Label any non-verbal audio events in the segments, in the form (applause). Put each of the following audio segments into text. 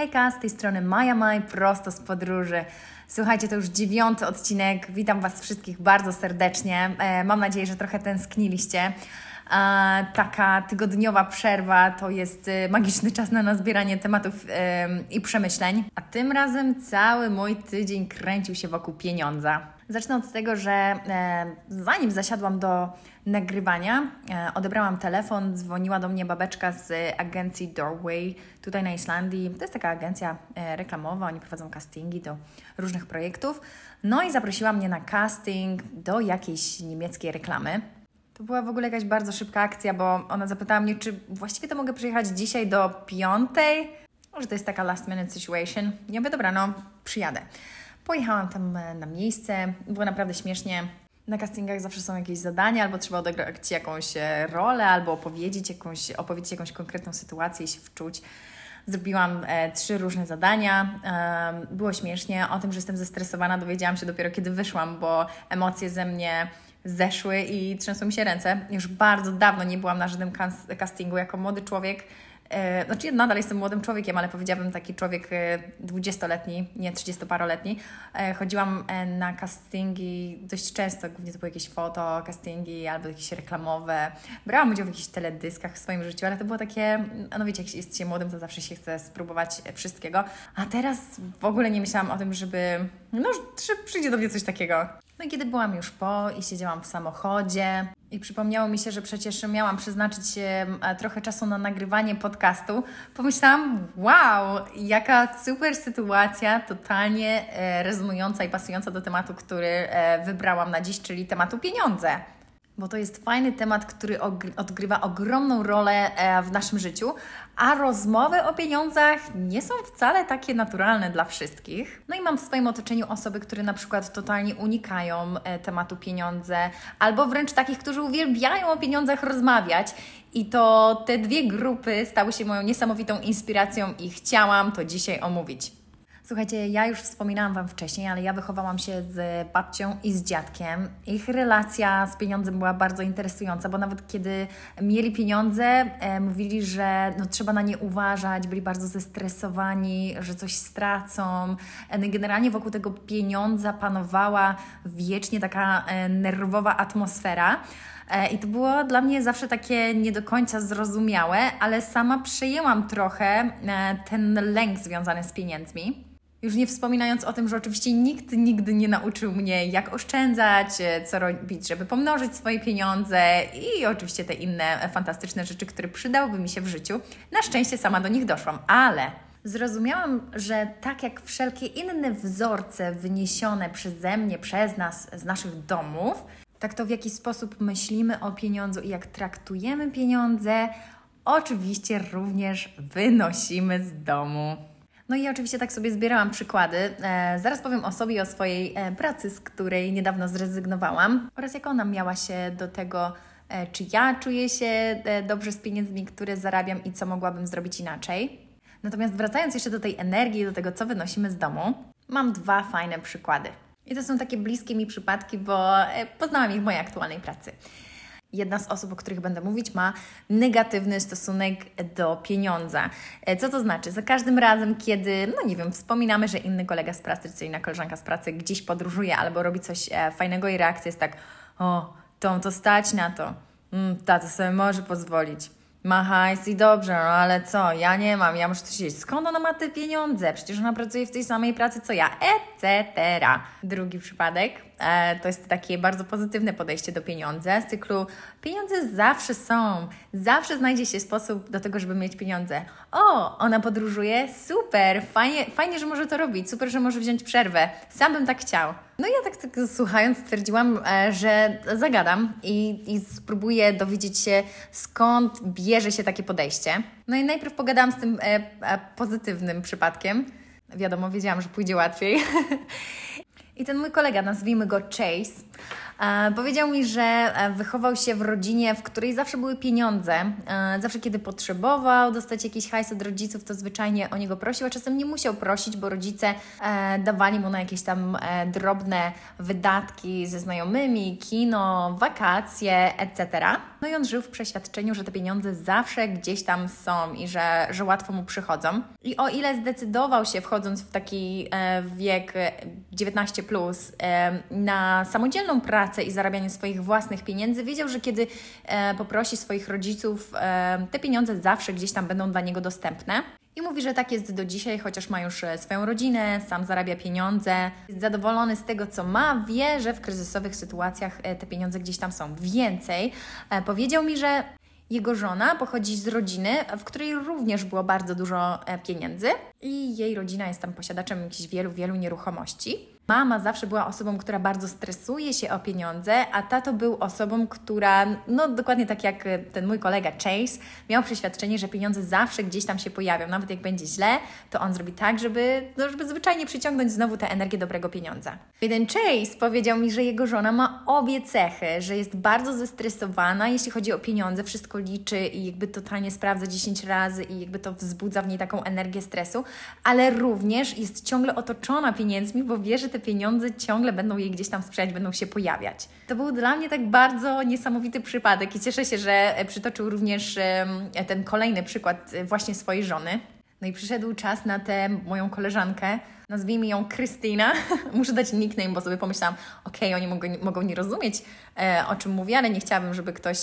Hejka, z tej strony Maja Maj, prosto z podróży. Słuchajcie, to już dziewiąty odcinek. Witam Was wszystkich bardzo serdecznie. E, mam nadzieję, że trochę tęskniliście. E, taka tygodniowa przerwa to jest e, magiczny czas na nazbieranie tematów i przemyśleń. A tym razem cały mój tydzień kręcił się wokół pieniądza. Zacznę od tego, że zanim zasiadłam do nagrywania e, odebrałam telefon, dzwoniła do mnie babeczka z agencji Doorway tutaj na Islandii. To jest taka agencja e, reklamowa, oni prowadzą castingi do różnych projektów. No i zaprosiła mnie na casting do jakiejś niemieckiej reklamy. To była w ogóle jakaś bardzo szybka akcja, bo ona zapytała mnie, czy właściwie to mogę przyjechać dzisiaj do piątej? Może to jest taka last minute situation. Ja mówię, dobra, no przyjadę. Pojechałam tam e, na miejsce, było naprawdę śmiesznie. Na castingach zawsze są jakieś zadania, albo trzeba odegrać jakąś e, rolę, albo opowiedzieć jakąś, opowiedzieć jakąś konkretną sytuację i się wczuć. Zrobiłam e, trzy różne zadania. E, było śmiesznie. O tym, że jestem zestresowana, dowiedziałam się dopiero kiedy wyszłam, bo emocje ze mnie zeszły i trzęsły mi się ręce. Już bardzo dawno nie byłam na żadnym castingu jako młody człowiek. E, znaczy nadal jestem młodym człowiekiem, ale powiedziałabym taki człowiek dwudziestoletni, nie trzydziestoparoletni. E, chodziłam e, na castingi dość często, głównie to były jakieś foto, castingi albo jakieś reklamowe. Brałam udział w jakichś teledyskach w swoim życiu, ale to było takie, no wiecie, jak jest się młodym, to zawsze się chce spróbować wszystkiego. A teraz w ogóle nie myślałam o tym, żeby, no, że przyjdzie do mnie coś takiego. No i kiedy byłam już po i siedziałam w samochodzie i przypomniało mi się, że przecież miałam przeznaczyć trochę czasu na nagrywanie podcastu, pomyślałam, wow, jaka super sytuacja, totalnie e, rezonująca i pasująca do tematu, który e, wybrałam na dziś, czyli tematu pieniądze. Bo to jest fajny temat, który odgrywa ogromną rolę e, w naszym życiu, a rozmowy o pieniądzach nie są wcale takie naturalne dla wszystkich. No i mam w swoim otoczeniu osoby, które na przykład totalnie unikają e, tematu pieniądze, albo wręcz takich, którzy uwielbiają o pieniądzach rozmawiać. I to te dwie grupy stały się moją niesamowitą inspiracją i chciałam to dzisiaj omówić. Słuchajcie, ja już wspominałam Wam wcześniej, ale ja wychowałam się z babcią i z dziadkiem. Ich relacja z pieniądzem była bardzo interesująca, bo nawet kiedy mieli pieniądze, e, mówili, że no, trzeba na nie uważać, byli bardzo zestresowani, że coś stracą. E, generalnie wokół tego pieniądza panowała wiecznie taka e, nerwowa atmosfera. E, I to było dla mnie zawsze takie nie do końca zrozumiałe, ale sama przejęłam trochę e, ten lęk związany z pieniędzmi. Już nie wspominając o tym, że oczywiście nikt nigdy nie nauczył mnie, jak oszczędzać, e, co robić, żeby pomnożyć swoje pieniądze i oczywiście te inne fantastyczne rzeczy, które przydałyby mi się w życiu. Na szczęście sama do nich doszłam, ale zrozumiałam, że tak jak wszelkie inne wzorce wyniesione przeze mnie, przez nas, z naszych domów, tak to w jaki sposób myślimy o pieniądzu i jak traktujemy pieniądze, oczywiście również wynosimy z domu. No i oczywiście tak sobie zbierałam przykłady. E, zaraz powiem o sobie o swojej e, pracy, z której niedawno zrezygnowałam oraz jak ona miała się do tego, e, czy ja czuję się e, dobrze z pieniędzmi, które zarabiam i co mogłabym zrobić inaczej. Natomiast wracając jeszcze do tej energii, do tego, co wynosimy z domu, mam dwa fajne przykłady. I to są takie bliskie mi przypadki, bo e, poznałam ich w mojej aktualnej pracy. Jedna z osób, o których będę mówić, ma negatywny stosunek do pieniądza. E, co to znaczy? Za każdym razem, kiedy, no nie wiem, wspominamy, że inny kolega z pracy, czy inna koleżanka z pracy gdzieś podróżuje albo robi coś e, fajnego i reakcja jest tak, o, to, to stać na to, mm, to sobie może pozwolić ma hajs i dobrze, no ale co, ja nie mam, ja muszę to siedzieć. Skąd ona ma te pieniądze? Przecież ona pracuje w tej samej pracy co ja, etc. Drugi przypadek to jest takie bardzo pozytywne podejście do pieniądza z cyklu pieniądze zawsze są, zawsze znajdzie się sposób do tego, żeby mieć pieniądze. O, ona podróżuje, super, fajnie, fajnie, że może to robić, super, że może wziąć przerwę, sam bym tak chciał. No i ja tak, tak słuchając stwierdziłam, e, że zagadam i, i spróbuję dowiedzieć się, skąd bierze się takie podejście. No i najpierw pogadałam z tym e, e, pozytywnym przypadkiem. Wiadomo, wiedziałam, że pójdzie łatwiej. (laughs) I ten mój kolega, nazwijmy go Chase, powiedział mi, że e, wychował się w rodzinie, w której zawsze były pieniądze. E, zawsze, kiedy potrzebował dostać jakiś hajs od rodziców, to zwyczajnie o niego prosił, a czasem nie musiał prosić, bo rodzice dawali mu na jakieś tam drobne wydatki ze znajomymi, kino, wakacje, etc. No i on żył w przeświadczeniu, że te pieniądze zawsze gdzieś tam są i że, że łatwo mu przychodzą. I o ile zdecydował się, wchodząc w taki wiek 19, plus, na samodzielną pracę, pracę i zarabianie swoich własnych pieniędzy, wiedział, że kiedy e, poprosi swoich rodziców, e, te pieniądze zawsze gdzieś tam będą dla niego dostępne. I mówi, że tak jest do dzisiaj, chociaż ma już e, swoją rodzinę, sam zarabia pieniądze, jest zadowolony z tego, co ma, wie, że w kryzysowych sytuacjach e, te pieniądze gdzieś tam są. Więcej, e, powiedział mi, że jego żona pochodzi z rodziny, w której również było bardzo dużo pieniędzy i jej rodzina jest tam posiadaczem jakichś wielu, wielu nieruchomości. Mama zawsze była osobą, która bardzo stresuje się o pieniądze, a tato był osobą, która, no dokładnie tak jak ten mój kolega Chase, miał przeświadczenie, że pieniądze zawsze gdzieś tam się pojawią. Nawet jak będzie źle, to on zrobi tak, żeby, no, żeby zwyczajnie przyciągnąć znowu tę energię dobrego pieniądza. Jeden Chase powiedział mi, że jego żona ma obie cechy, że jest bardzo zestresowana, jeśli chodzi o pieniądze, wszystko liczy i jakby totalnie sprawdza 10 razy i jakby to wzbudza w niej taką energię stresu, ale również jest ciągle otoczona pieniędzmi, bo wie, że te pieniądze ciągle będą jej gdzieś tam sprzyjać, będą się pojawiać. To był dla mnie tak bardzo niesamowity przypadek i cieszę się, że przytoczył również ten kolejny przykład e, właśnie swojej żony. No i przyszedł czas na tę moją koleżankę, nazwijmy ją Krystyna. (laughs) Muszę dać nickname, bo sobie pomyślałam, okej, okay, oni mogą, mogą nie rozumieć, e, o czym mówię, ale nie chciałabym, żeby ktoś,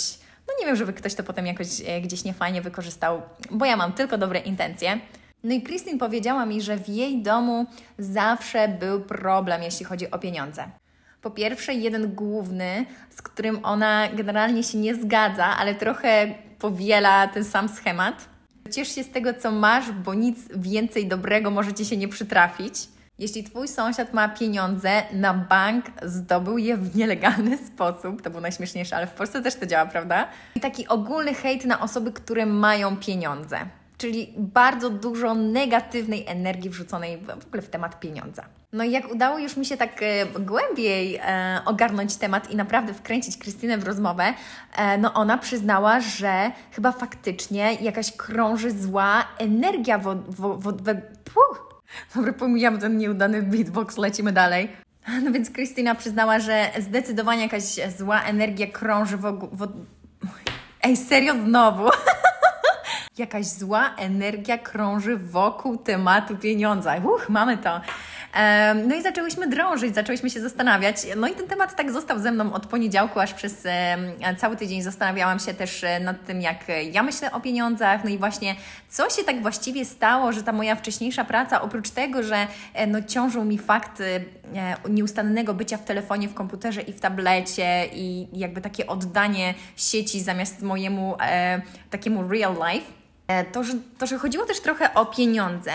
no nie wiem, żeby ktoś to potem jakoś e, gdzieś niefajnie wykorzystał, bo ja mam tylko dobre intencje. No i Christine powiedziała mi, że w jej domu zawsze był problem, jeśli chodzi o pieniądze. Po pierwsze, jeden główny, z którym ona generalnie się nie zgadza, ale trochę powiela ten sam schemat. Ciesz się z tego, co masz, bo nic więcej dobrego może ci się nie przytrafić. Jeśli twój sąsiad ma pieniądze, na bank zdobył je w nielegalny sposób, to było najśmieszniejsze, ale w Polsce też to działa, prawda? I taki ogólny hejt na osoby, które mają pieniądze czyli bardzo dużo negatywnej energii wrzuconej w ogóle w temat pieniądza. No i jak udało już mi się tak e, głębiej e, ogarnąć temat i naprawdę wkręcić Krystynę w rozmowę, e, no ona przyznała, że chyba faktycznie jakaś krąży zła energia w... w, w, w puh. Dobra, pomijam ten nieudany beatbox, lecimy dalej. No więc Krystyna przyznała, że zdecydowanie jakaś zła energia krąży. W... Ej, serio znowu? (laughs) jakaś zła energia krąży wokół tematu pieniądza. Uch, mamy to. No i zaczęłyśmy drążyć, zaczęłyśmy się zastanawiać. No i ten temat tak został ze mną od poniedziałku, aż przez cały tydzień zastanawiałam się też e, nad tym, jak ja myślę o pieniądzach. No i właśnie, co się tak właściwie stało, że ta moja wcześniejsza praca, oprócz tego, że e, no, ciążył mi fakt e, nieustannego bycia w telefonie, w komputerze i w tablecie i jakby takie oddanie sieci zamiast mojemu e, takiemu real life, E, to że, to, że chodziło też trochę o pieniądze.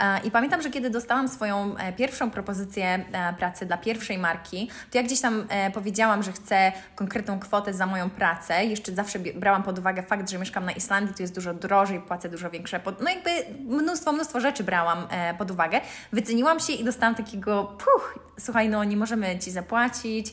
E, I pamiętam, że kiedy dostałam swoją e, pierwszą propozycję pracy dla pierwszej marki, to ja gdzieś tam powiedziałam, że chcę konkretną kwotę za moją pracę. Jeszcze zawsze brałam pod uwagę fakt, że mieszkam na Islandii, tu jest dużo drożej, płacę dużo większe. No jakby mnóstwo, mnóstwo rzeczy brałam pod uwagę. Wyceniłam się i dostałam takiego puch, słuchaj, no nie możemy Ci zapłacić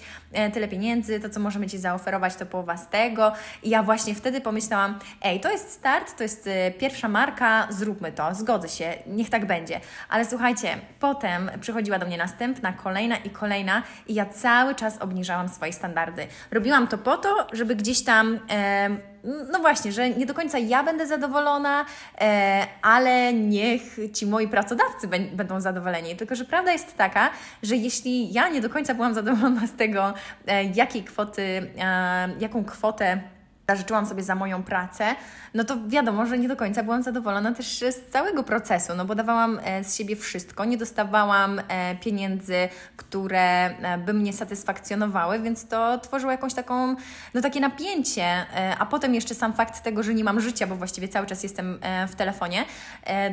tyle pieniędzy, to co możemy Ci zaoferować to połowa z tego. I ja właśnie wtedy pomyślałam, ej, to jest start, to jest pierwsza marka, zróbmy to, zgodzę się, niech tak będzie. Ale słuchajcie, potem przychodziła do mnie następna, kolejna i kolejna i ja cały czas obniżałam swoje standardy. Robiłam to po to, żeby gdzieś tam... E, no właśnie, że nie do końca ja będę zadowolona, e, ale niech ci moi pracodawcy będą zadowoleni. Tylko, że prawda jest taka, że jeśli ja nie do końca byłam zadowolona z tego, e, jakiej kwoty, e, jaką kwotę zażyczyłam sobie za moją pracę, no to wiadomo, że nie do końca byłam zadowolona też z całego procesu, no bo dawałam e, z siebie wszystko, nie dostawałam e, pieniędzy, które e, by mnie satysfakcjonowały, więc to tworzyło jakąś taką, no takie napięcie, a potem jeszcze sam fakt tego, że nie mam życia, bo właściwie cały czas jestem w telefonie,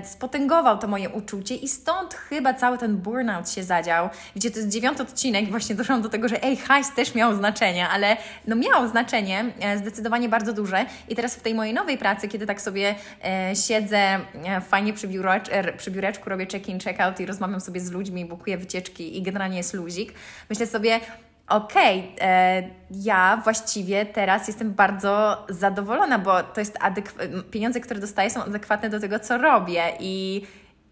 spotęgował to moje uczucie i stąd chyba cały ten burnout się zadział, gdzie to jest dziewiąty odcinek właśnie doszłam do tego, że ej, hajs też miał znaczenie, ale no miał znaczenie, zdecydowanie bardzo duże i teraz w tej mojej nowej pracy kiedy tak sobie e, siedzę e, fajnie przy, biurecz, er, przy biureczku, robię check-in, check-out i rozmawiam sobie z ludźmi, bukuję wycieczki i generalnie jest luzik, myślę sobie, okej, okay, e, ja właściwie teraz jestem bardzo zadowolona, bo to jest pieniądze, które dostaję są adekwatne do tego, co robię i,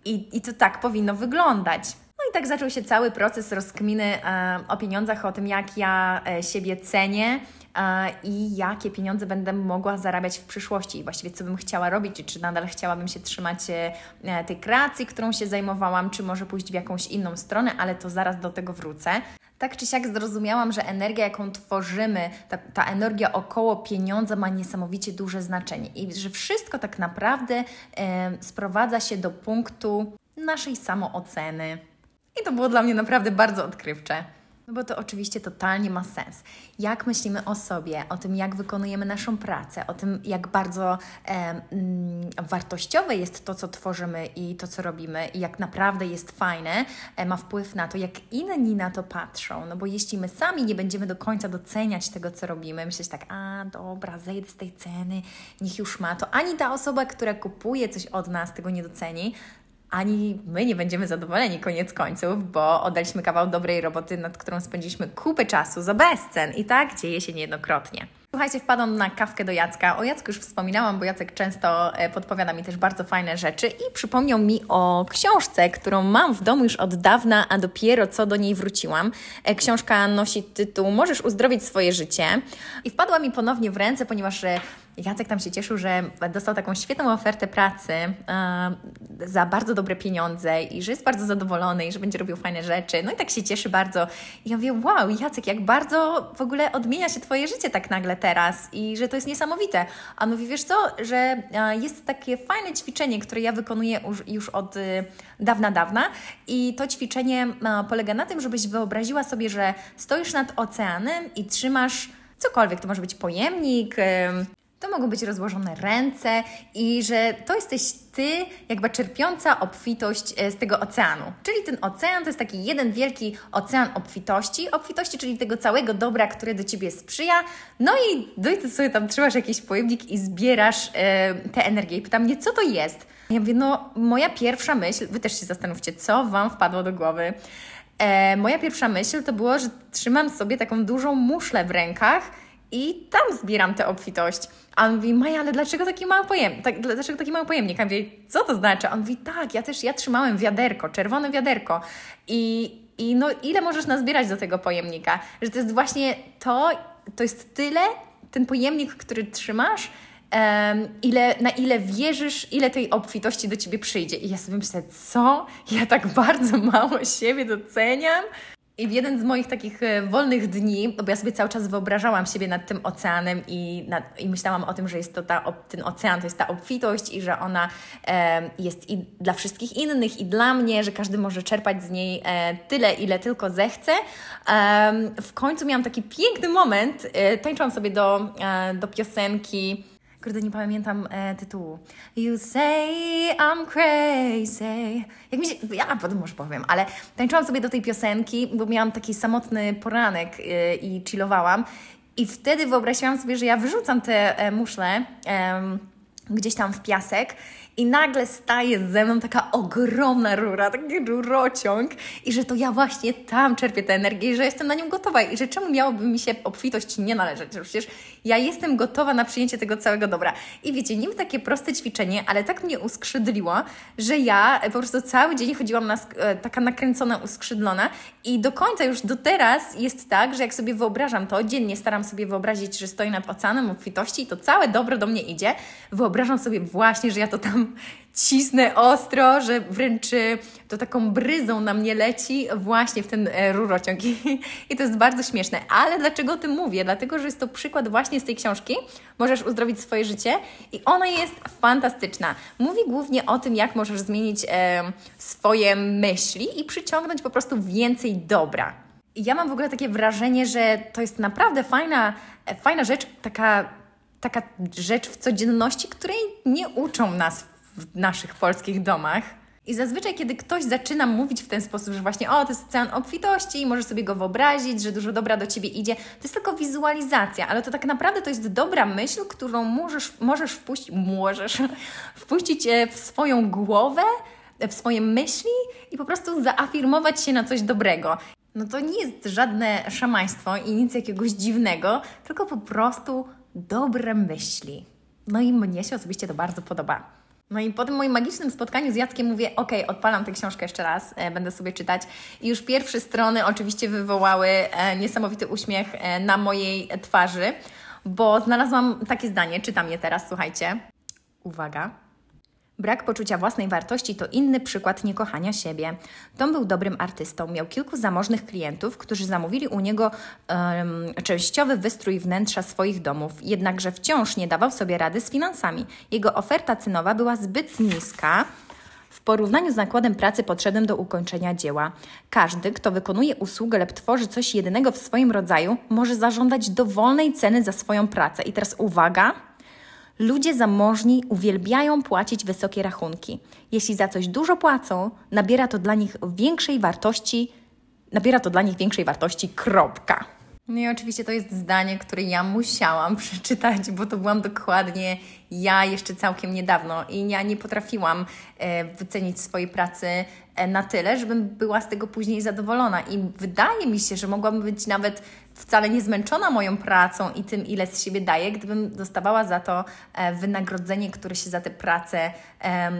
i, i to tak powinno wyglądać. No i tak zaczął się cały proces rozkminy e, o pieniądzach, o tym, jak ja e, siebie cenię e, i jakie pieniądze będę mogła zarabiać w przyszłości. Właściwie co bym chciała robić, czy nadal chciałabym się trzymać e, tej kreacji, którą się zajmowałam, czy może pójść w jakąś inną stronę, ale to zaraz do tego wrócę. Tak czy siak zrozumiałam, że energia, jaką tworzymy, ta, ta energia około pieniądza ma niesamowicie duże znaczenie i że wszystko tak naprawdę e, sprowadza się do punktu naszej samooceny. I to było dla mnie naprawdę bardzo odkrywcze. No bo to oczywiście totalnie ma sens. Jak myślimy o sobie, o tym, jak wykonujemy naszą pracę, o tym, jak bardzo e, mm, wartościowe jest to, co tworzymy i to, co robimy, i jak naprawdę jest fajne, e, ma wpływ na to, jak inni na to patrzą. No bo jeśli my sami nie będziemy do końca doceniać tego, co robimy, myśleć tak, a dobra, zejdę z tej ceny, niech już ma, to ani ta osoba, która kupuje coś od nas, tego nie doceni, ani my nie będziemy zadowoleni koniec końców, bo oddaliśmy kawał dobrej roboty, nad którą spędziliśmy kupę czasu za bezcen i tak dzieje się niejednokrotnie. Słuchajcie, wpadłam na kawkę do Jacka. O Jacku już wspominałam, bo Jacek często e, podpowiada mi też bardzo fajne rzeczy i przypomniał mi o książce, którą mam w domu już od dawna, a dopiero co do niej wróciłam. E, książka nosi tytuł Możesz uzdrowić swoje życie i wpadła mi ponownie w ręce, ponieważ e, Jacek tam się cieszył, że dostał taką świetną ofertę pracy yy, za bardzo dobre pieniądze i że jest bardzo zadowolony i że będzie robił fajne rzeczy. No i tak się cieszy bardzo. I ja mówię, wow, Jacek, jak bardzo w ogóle odmienia się Twoje życie tak nagle teraz i że to jest niesamowite. A mówi, wiesz co, że yy, jest takie fajne ćwiczenie, które ja wykonuję już, już od yy, dawna, dawna i to ćwiczenie polega na tym, żebyś wyobraziła sobie, że stoisz nad oceanem i trzymasz cokolwiek, to może być pojemnik, mogą być rozłożone ręce i że to jesteś ty, jakby czerpiąca obfitość e, z tego oceanu. Czyli ten ocean to jest taki jeden wielki ocean obfitości, obfitości, czyli tego całego dobra, które do ciebie sprzyja. No i, ty sobie tam trzymasz jakiś pojemnik i zbierasz e, tę energię. I pytam mnie, co to jest? Ja mówię, no moja pierwsza myśl, wy też się zastanówcie, co Wam wpadło do głowy. E, moja pierwsza myśl to było, że trzymam sobie taką dużą muszlę w rękach i tam zbieram tę obfitość. A on mówi, Maja, ale dlaczego taki mały pojemnik? Tak, dlaczego taki mały pojemnik? A mówię, co to znaczy? A on mówi, tak, ja też, ja trzymałem wiaderko, czerwone wiaderko i, i no ile możesz nazbierać do tego pojemnika? Że to jest właśnie to, to jest tyle, ten pojemnik, który trzymasz, Um, ile, na ile wierzysz, ile tej obfitości do ciebie przyjdzie. I ja sobie myślę, co? Ja tak bardzo mało siebie doceniam. I w jeden z moich takich e, wolnych dni, bo ja sobie cały czas wyobrażałam siebie nad tym oceanem i, nad, i myślałam o tym, że jest to ta, ten ocean, to jest ta obfitość i że ona e, jest i dla wszystkich innych, i dla mnie, że każdy może czerpać z niej e, tyle, ile tylko zechce. E, w końcu miałam taki piękny moment, e, tańczyłam sobie do, e, do piosenki Kurde, nie pamiętam e, tytułu. You say I'm crazy. Jak mi się, ja potem może powiem, ale tańczyłam sobie do tej piosenki, bo miałam taki samotny poranek e, i chillowałam. I wtedy wyobraziłam sobie, że ja wyrzucam te e, muszle gdzieś tam w piasek i nagle staje ze mną taka ogromna rura, taki rurociąg i że to ja właśnie tam czerpię tę energię i że jestem na nią gotowa. I że czemu miałoby mi się obfitość nie należeć, że przecież ja jestem gotowa na przyjęcie tego całego dobra. I wiecie, niby takie proste ćwiczenie, ale tak mnie uskrzydliło, że ja po prostu cały dzień chodziłam na, e, taka nakręcona, uskrzydlona. I do końca już do teraz jest tak, że jak sobie wyobrażam to, dziennie staram sobie wyobrazić, że stoję nad oceanem obfitości i to całe dobro do mnie idzie, wyobrażam sobie właśnie, że ja to tam cisnę ostro, że wręcz to taką bryzą na mnie leci właśnie w ten e, rurociąg. I, (laughs) I to jest bardzo śmieszne. Ale dlaczego o tym mówię? Dlatego, że jest to przykład właśnie z tej książki. Możesz uzdrowić swoje życie i ona jest fantastyczna. Mówi głównie o tym, jak możesz zmienić e, swoje myśli i przyciągnąć po prostu więcej dobra. I ja mam w ogóle takie wrażenie, że to jest naprawdę fajna, e, fajna rzecz, taka taka rzecz w codzienności, której nie uczą nas w naszych polskich domach. I zazwyczaj, kiedy ktoś zaczyna mówić w ten sposób, że właśnie o, to jest ocean obfitości, możesz sobie go wyobrazić, że dużo dobra do Ciebie idzie, to jest tylko wizualizacja, ale to tak naprawdę to jest dobra myśl, którą możesz, możesz wpuścić, możesz (laughs) wpuścić e, w swoją głowę, w swoje myśli i po prostu zaafirmować się na coś dobrego. no to nie jest żadne szamaństwo i nic jakiegoś dziwnego, tylko po prostu dobre myśli. No i mnie się osobiście to bardzo podoba. No i po tym moim magicznym spotkaniu z Jackiem mówię, ok, odpalam tę książkę jeszcze raz, e, będę sobie czytać. I już pierwsze strony oczywiście wywołały e, niesamowity uśmiech e, na mojej twarzy, bo znalazłam takie zdanie, czytam je teraz, słuchajcie. Uwaga. Brak poczucia własnej wartości to inny przykład niekochania siebie. Tom był dobrym artystą, miał kilku zamożnych klientów, którzy zamówili u niego um, częściowy wystrój wnętrza swoich domów, jednakże wciąż nie dawał sobie rady z finansami. Jego oferta cenowa była zbyt niska, w porównaniu z nakładem pracy potrzebnym do ukończenia dzieła. Każdy, kto wykonuje usługę lub tworzy coś jedynego w swoim rodzaju, może zażądać dowolnej ceny za swoją pracę. I teraz uwaga, Ludzie zamożni uwielbiają płacić wysokie rachunki. Jeśli za coś dużo płacą, nabiera to dla nich większej wartości, nabiera to dla nich większej wartości. Kropka. No i oczywiście to jest zdanie, które ja musiałam (laughs) przeczytać, bo to byłam dokładnie ja jeszcze całkiem niedawno i ja nie potrafiłam e, wycenić swojej pracy e, na tyle, żebym była z tego później zadowolona. I wydaje mi się, że mogłabym być nawet wcale nie zmęczona moją pracą i tym, ile z siebie daję, gdybym dostawała za to e, wynagrodzenie, które się za tę pracę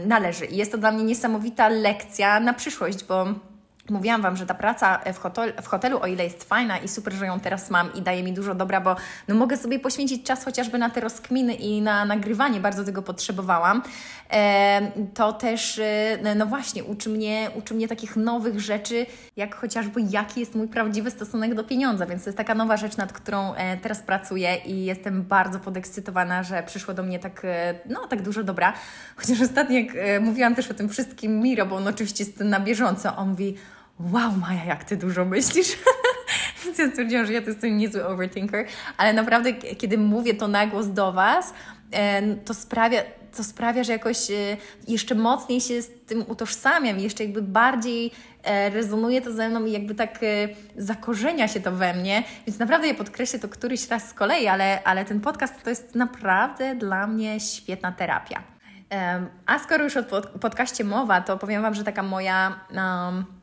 należy. I jest to dla mnie niesamowita lekcja na przyszłość, bo Mówiłam Wam, że ta praca w, hotel, w hotelu, o ile jest fajna i super, że ją teraz mam i daje mi dużo dobra, bo no, mogę sobie poświęcić czas chociażby na te rozkminy i na nagrywanie, bardzo tego potrzebowałam, e, to też, e, no właśnie, uczy mnie, uczy mnie takich nowych rzeczy, jak chociażby jaki jest mój prawdziwy stosunek do pieniądza, więc to jest taka nowa rzecz, nad którą e, teraz pracuję i jestem bardzo podekscytowana, że przyszło do mnie tak, e, no, tak dużo dobra. Chociaż ostatnio, jak e, mówiłam też o tym wszystkim Miro, bo on oczywiście jest na bieżąco, on mówi, wow Maja, jak Ty dużo myślisz. (laughs) Więc ja stwierdziłam, że ja to jestem niezły overthinker, ale naprawdę kiedy mówię to na głos do Was, to sprawia, to sprawia, że jakoś e, jeszcze mocniej się z tym utożsamiam, jeszcze jakby bardziej e, rezonuje to ze mną i jakby tak e, zakorzenia się to we mnie, więc naprawdę ja podkreślę to któryś raz z kolei, ale, ale ten podcast to jest naprawdę dla mnie świetna terapia. A skoro już o podcaście mowa, to powiem Wam, że taka moja... Um,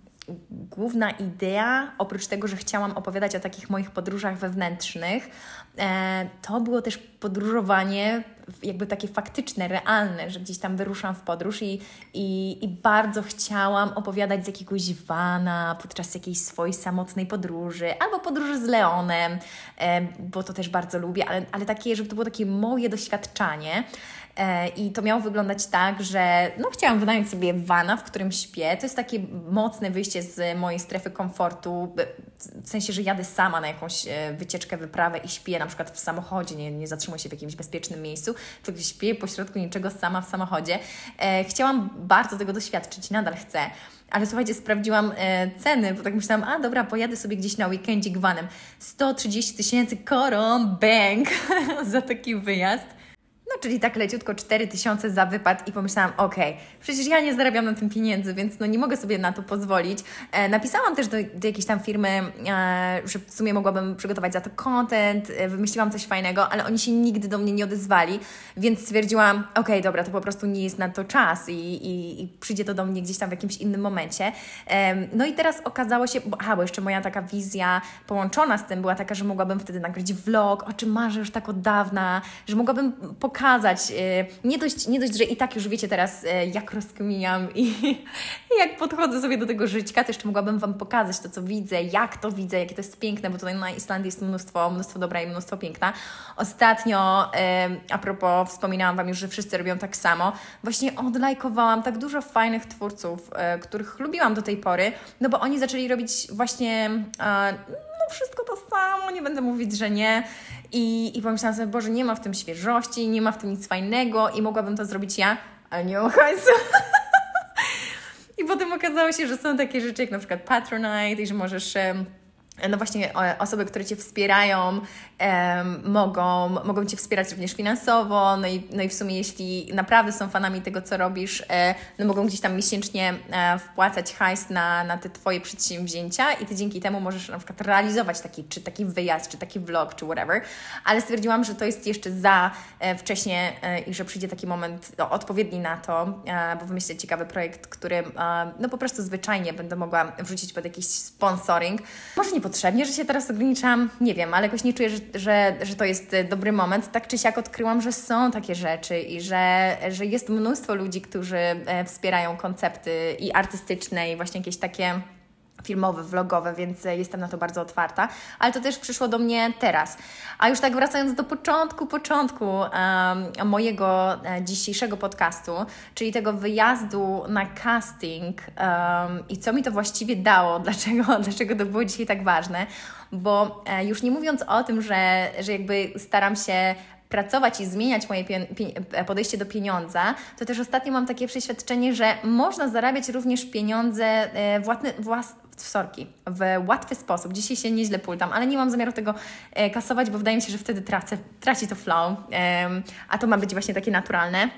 główna idea, oprócz tego, że chciałam opowiadać o takich moich podróżach wewnętrznych, e, to było też podróżowanie jakby takie faktyczne, realne, że gdzieś tam wyruszam w podróż i, i, i bardzo chciałam opowiadać z jakiegoś wana podczas jakiejś swojej samotnej podróży albo podróży z Leonem, e, bo to też bardzo lubię, ale, ale takie, żeby to było takie moje doświadczanie. E, I to miało wyglądać tak, że no, chciałam wynająć sobie wana, w którym śpię. To jest takie mocne wyjście z mojej strefy komfortu, w sensie, że jadę sama na jakąś e, wycieczkę, wyprawę i śpię na przykład w samochodzie, nie, nie zatrzymuję się w jakimś bezpiecznym miejscu, tylko śpię pośrodku niczego sama w samochodzie. E, chciałam bardzo tego doświadczyć, nadal chcę. Ale słuchajcie, sprawdziłam e, ceny, bo tak myślałam, a dobra, pojadę sobie gdzieś na weekendzie gwanem. 130 tysięcy koron, bank, (laughs) za taki wyjazd. No, czyli tak leciutko 4000 za wypad i pomyślałam, okej, okay, przecież ja nie zarabiam na tym pieniędzy, więc no nie mogę sobie na to pozwolić. E, napisałam też do, do jakiejś tam firmy, e, że w sumie mogłabym przygotować za to content, e, wymyśliłam coś fajnego, ale oni się nigdy do mnie nie odezwali, więc stwierdziłam, okej, okay, dobra, to po prostu nie jest na to czas i, i, i, przyjdzie to do mnie gdzieś tam w jakimś innym momencie. No i teraz okazało się, bo, aha, bo jeszcze moja taka wizja połączona z tym była taka, że mogłabym wtedy nagrać vlog, o czym marzę już tak od dawna, że mogłabym pokazać pokazać. Y, nie dość, nie dość, że i tak już wiecie teraz, y, jak rozkminiam i, (laughs) i jak podchodzę sobie do tego żyćka, to jeszcze mogłabym Wam pokazać to, co widzę, jak to widzę, jakie to jest piękne, bo tutaj na Islandii jest mnóstwo, mnóstwo dobra i mnóstwo piękna. Ostatnio, a propos, wspominałam Wam już, że wszyscy robią tak samo, właśnie odlajkowałam tak dużo fajnych twórców, y, których lubiłam do tej pory, no bo oni zaczęli robić właśnie no wszystko to samo, nie będę mówić, że nie. I, i pomyślałam sobie, Boże, nie ma w tym świeżości, nie ma w tym nic fajnego i mogłabym to zrobić ja, ale nie hajsu. (laughs) I potem okazało się, że są takie rzeczy jak na przykład Patronite i że możesz no właśnie osoby, które Cię wspierają, mogą, mogą Cię wspierać również finansowo, no i, no i w sumie jeśli naprawdę są fanami tego, co robisz, e, no mogą gdzieś tam miesięcznie e, wpłacać hajs na, na te Twoje przedsięwzięcia i Ty dzięki temu możesz na przykład realizować taki, czy taki wyjazd, czy taki vlog, czy whatever, ale stwierdziłam, że to jest jeszcze za e, wcześnie i że przyjdzie taki moment no, odpowiedni na to, bo wymyślę ciekawy projekt, który no po prostu zwyczajnie będę mogła wrzucić pod jakiś sponsoring. Może nie potrzebnie, że się teraz ograniczam, nie wiem, ale jakoś nie czuję, że, że, że to jest dobry moment. Tak czy siak odkryłam, że są takie rzeczy i że, że jest mnóstwo ludzi, którzy e, wspierają koncepty i artystyczne i właśnie jakieś takie filmowe, vlogowe, więc jestem na to bardzo otwarta, ale to też przyszło do mnie teraz. A już tak wracając do początku, początku um, mojego e, dzisiejszego podcastu, czyli tego wyjazdu na casting um, i co mi to właściwie dało, (laughs) dlaczego, dlaczego to było dzisiaj tak ważne, bo e, już nie mówiąc o tym, że, że jakby staram się pracować i zmieniać moje podejście do pieniądza, to też ostatnio mam takie przeświadczenie, że można zarabiać również pieniądze e, włas, sorki, w łatwy sposób. Dzisiaj się nieźle pultam, ale nie mam zamiaru tego e, kasować, bo wydaje mi się, że wtedy tracę, traci to flow, a to ma być właśnie takie naturalne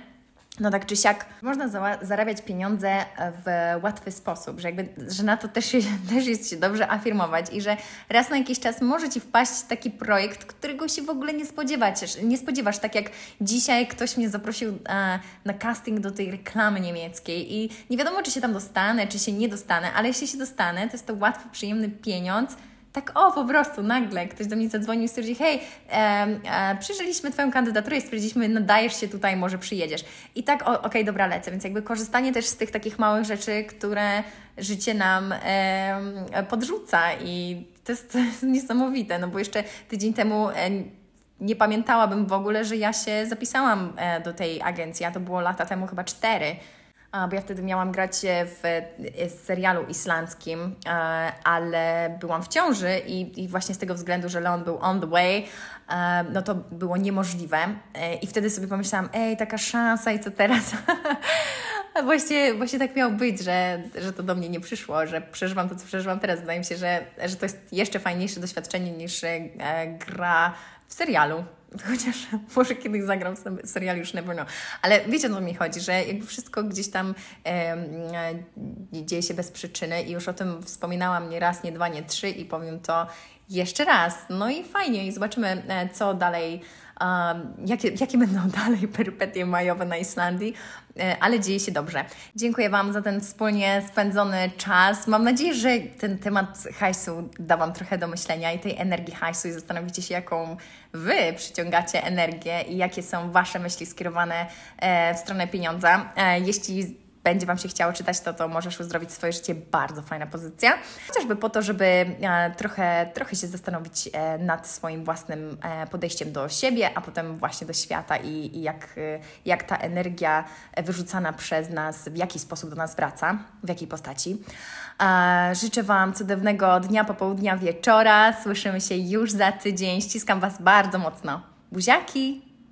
no tak czy siak można za zarabiać pieniądze w łatwy sposób, że, jakby, że na to też, (laughs) też jest się dobrze afirmować i że raz na jakiś czas może Ci wpaść taki projekt, którego się w ogóle nie spodziewasz. Nie spodziewasz, tak jak dzisiaj ktoś mnie zaprosił e, na casting do tej reklamy niemieckiej i nie wiadomo, czy się tam dostanę, czy się nie dostanę, ale jeśli się dostanę, to jest to łatwy, przyjemny pieniądz, tak o, po prostu nagle ktoś do mnie zadzwonił i stwierdził, hej, e, e, przyjrzeliśmy Twoją kandydaturę i stwierdziliśmy, nadajesz się tutaj, może przyjedziesz. I tak, okej, okay, dobra, lecę. Więc jakby korzystanie też z tych takich małych rzeczy, które życie nam e, podrzuca i to jest, to jest niesamowite, no bo jeszcze tydzień temu e, nie pamiętałabym w ogóle, że ja się zapisałam e, do tej agencji, a to było lata temu chyba cztery bo ja wtedy miałam grać w e, serialu islandzkim, e, ale byłam w ciąży i, i właśnie z tego względu, że Leon był on the way, e, no to było niemożliwe. I wtedy sobie pomyślałam, ej, taka szansa i co teraz? (laughs) Właśnie, właśnie tak miało być, że, że to do mnie nie przyszło, że przeżywam to, co przeżywam teraz. Wydaje mi się, że, że to jest jeszcze fajniejsze doświadczenie niż gra w serialu. Chociaż (laughs) może kiedyś zagram w serialu, już never know. Ale wiecie, o mi chodzi, że jakby wszystko gdzieś tam e, dzieje się bez przyczyny i już o tym wspominałam nie raz, nie dwa, nie trzy i powiem to jeszcze raz. No i fajnie i zobaczymy, e, co dalej um, jakie, jakie (laughs) będą dalej perypetie majowe na Islandii, e, ale dzieje się dobrze. Dziękuję Wam za ten wspólnie spędzony czas. Mam nadzieję, że ten temat hajsu da Wam trochę do myślenia i tej energii hajsu i zastanowicie się, jaką Wy przyciągacie energię i jakie są Wasze myśli skierowane e, w stronę pieniądza. E, jeśli będzie Wam się chciało czytać, to to możesz uzdrowić swoje życie. Bardzo fajna pozycja. Chociażby po to, żeby e, trochę, trochę się zastanowić e, nad swoim własnym e, podejściem do siebie, a potem właśnie do świata i, i jak, jak ta energia wyrzucana przez nas, w jaki sposób do nas wraca, w jakiej postaci. Życzę Wam cudownego dnia, popołudnia, wieczora. Słyszymy się już za tydzień. Ściskam Was bardzo mocno. Buziaki!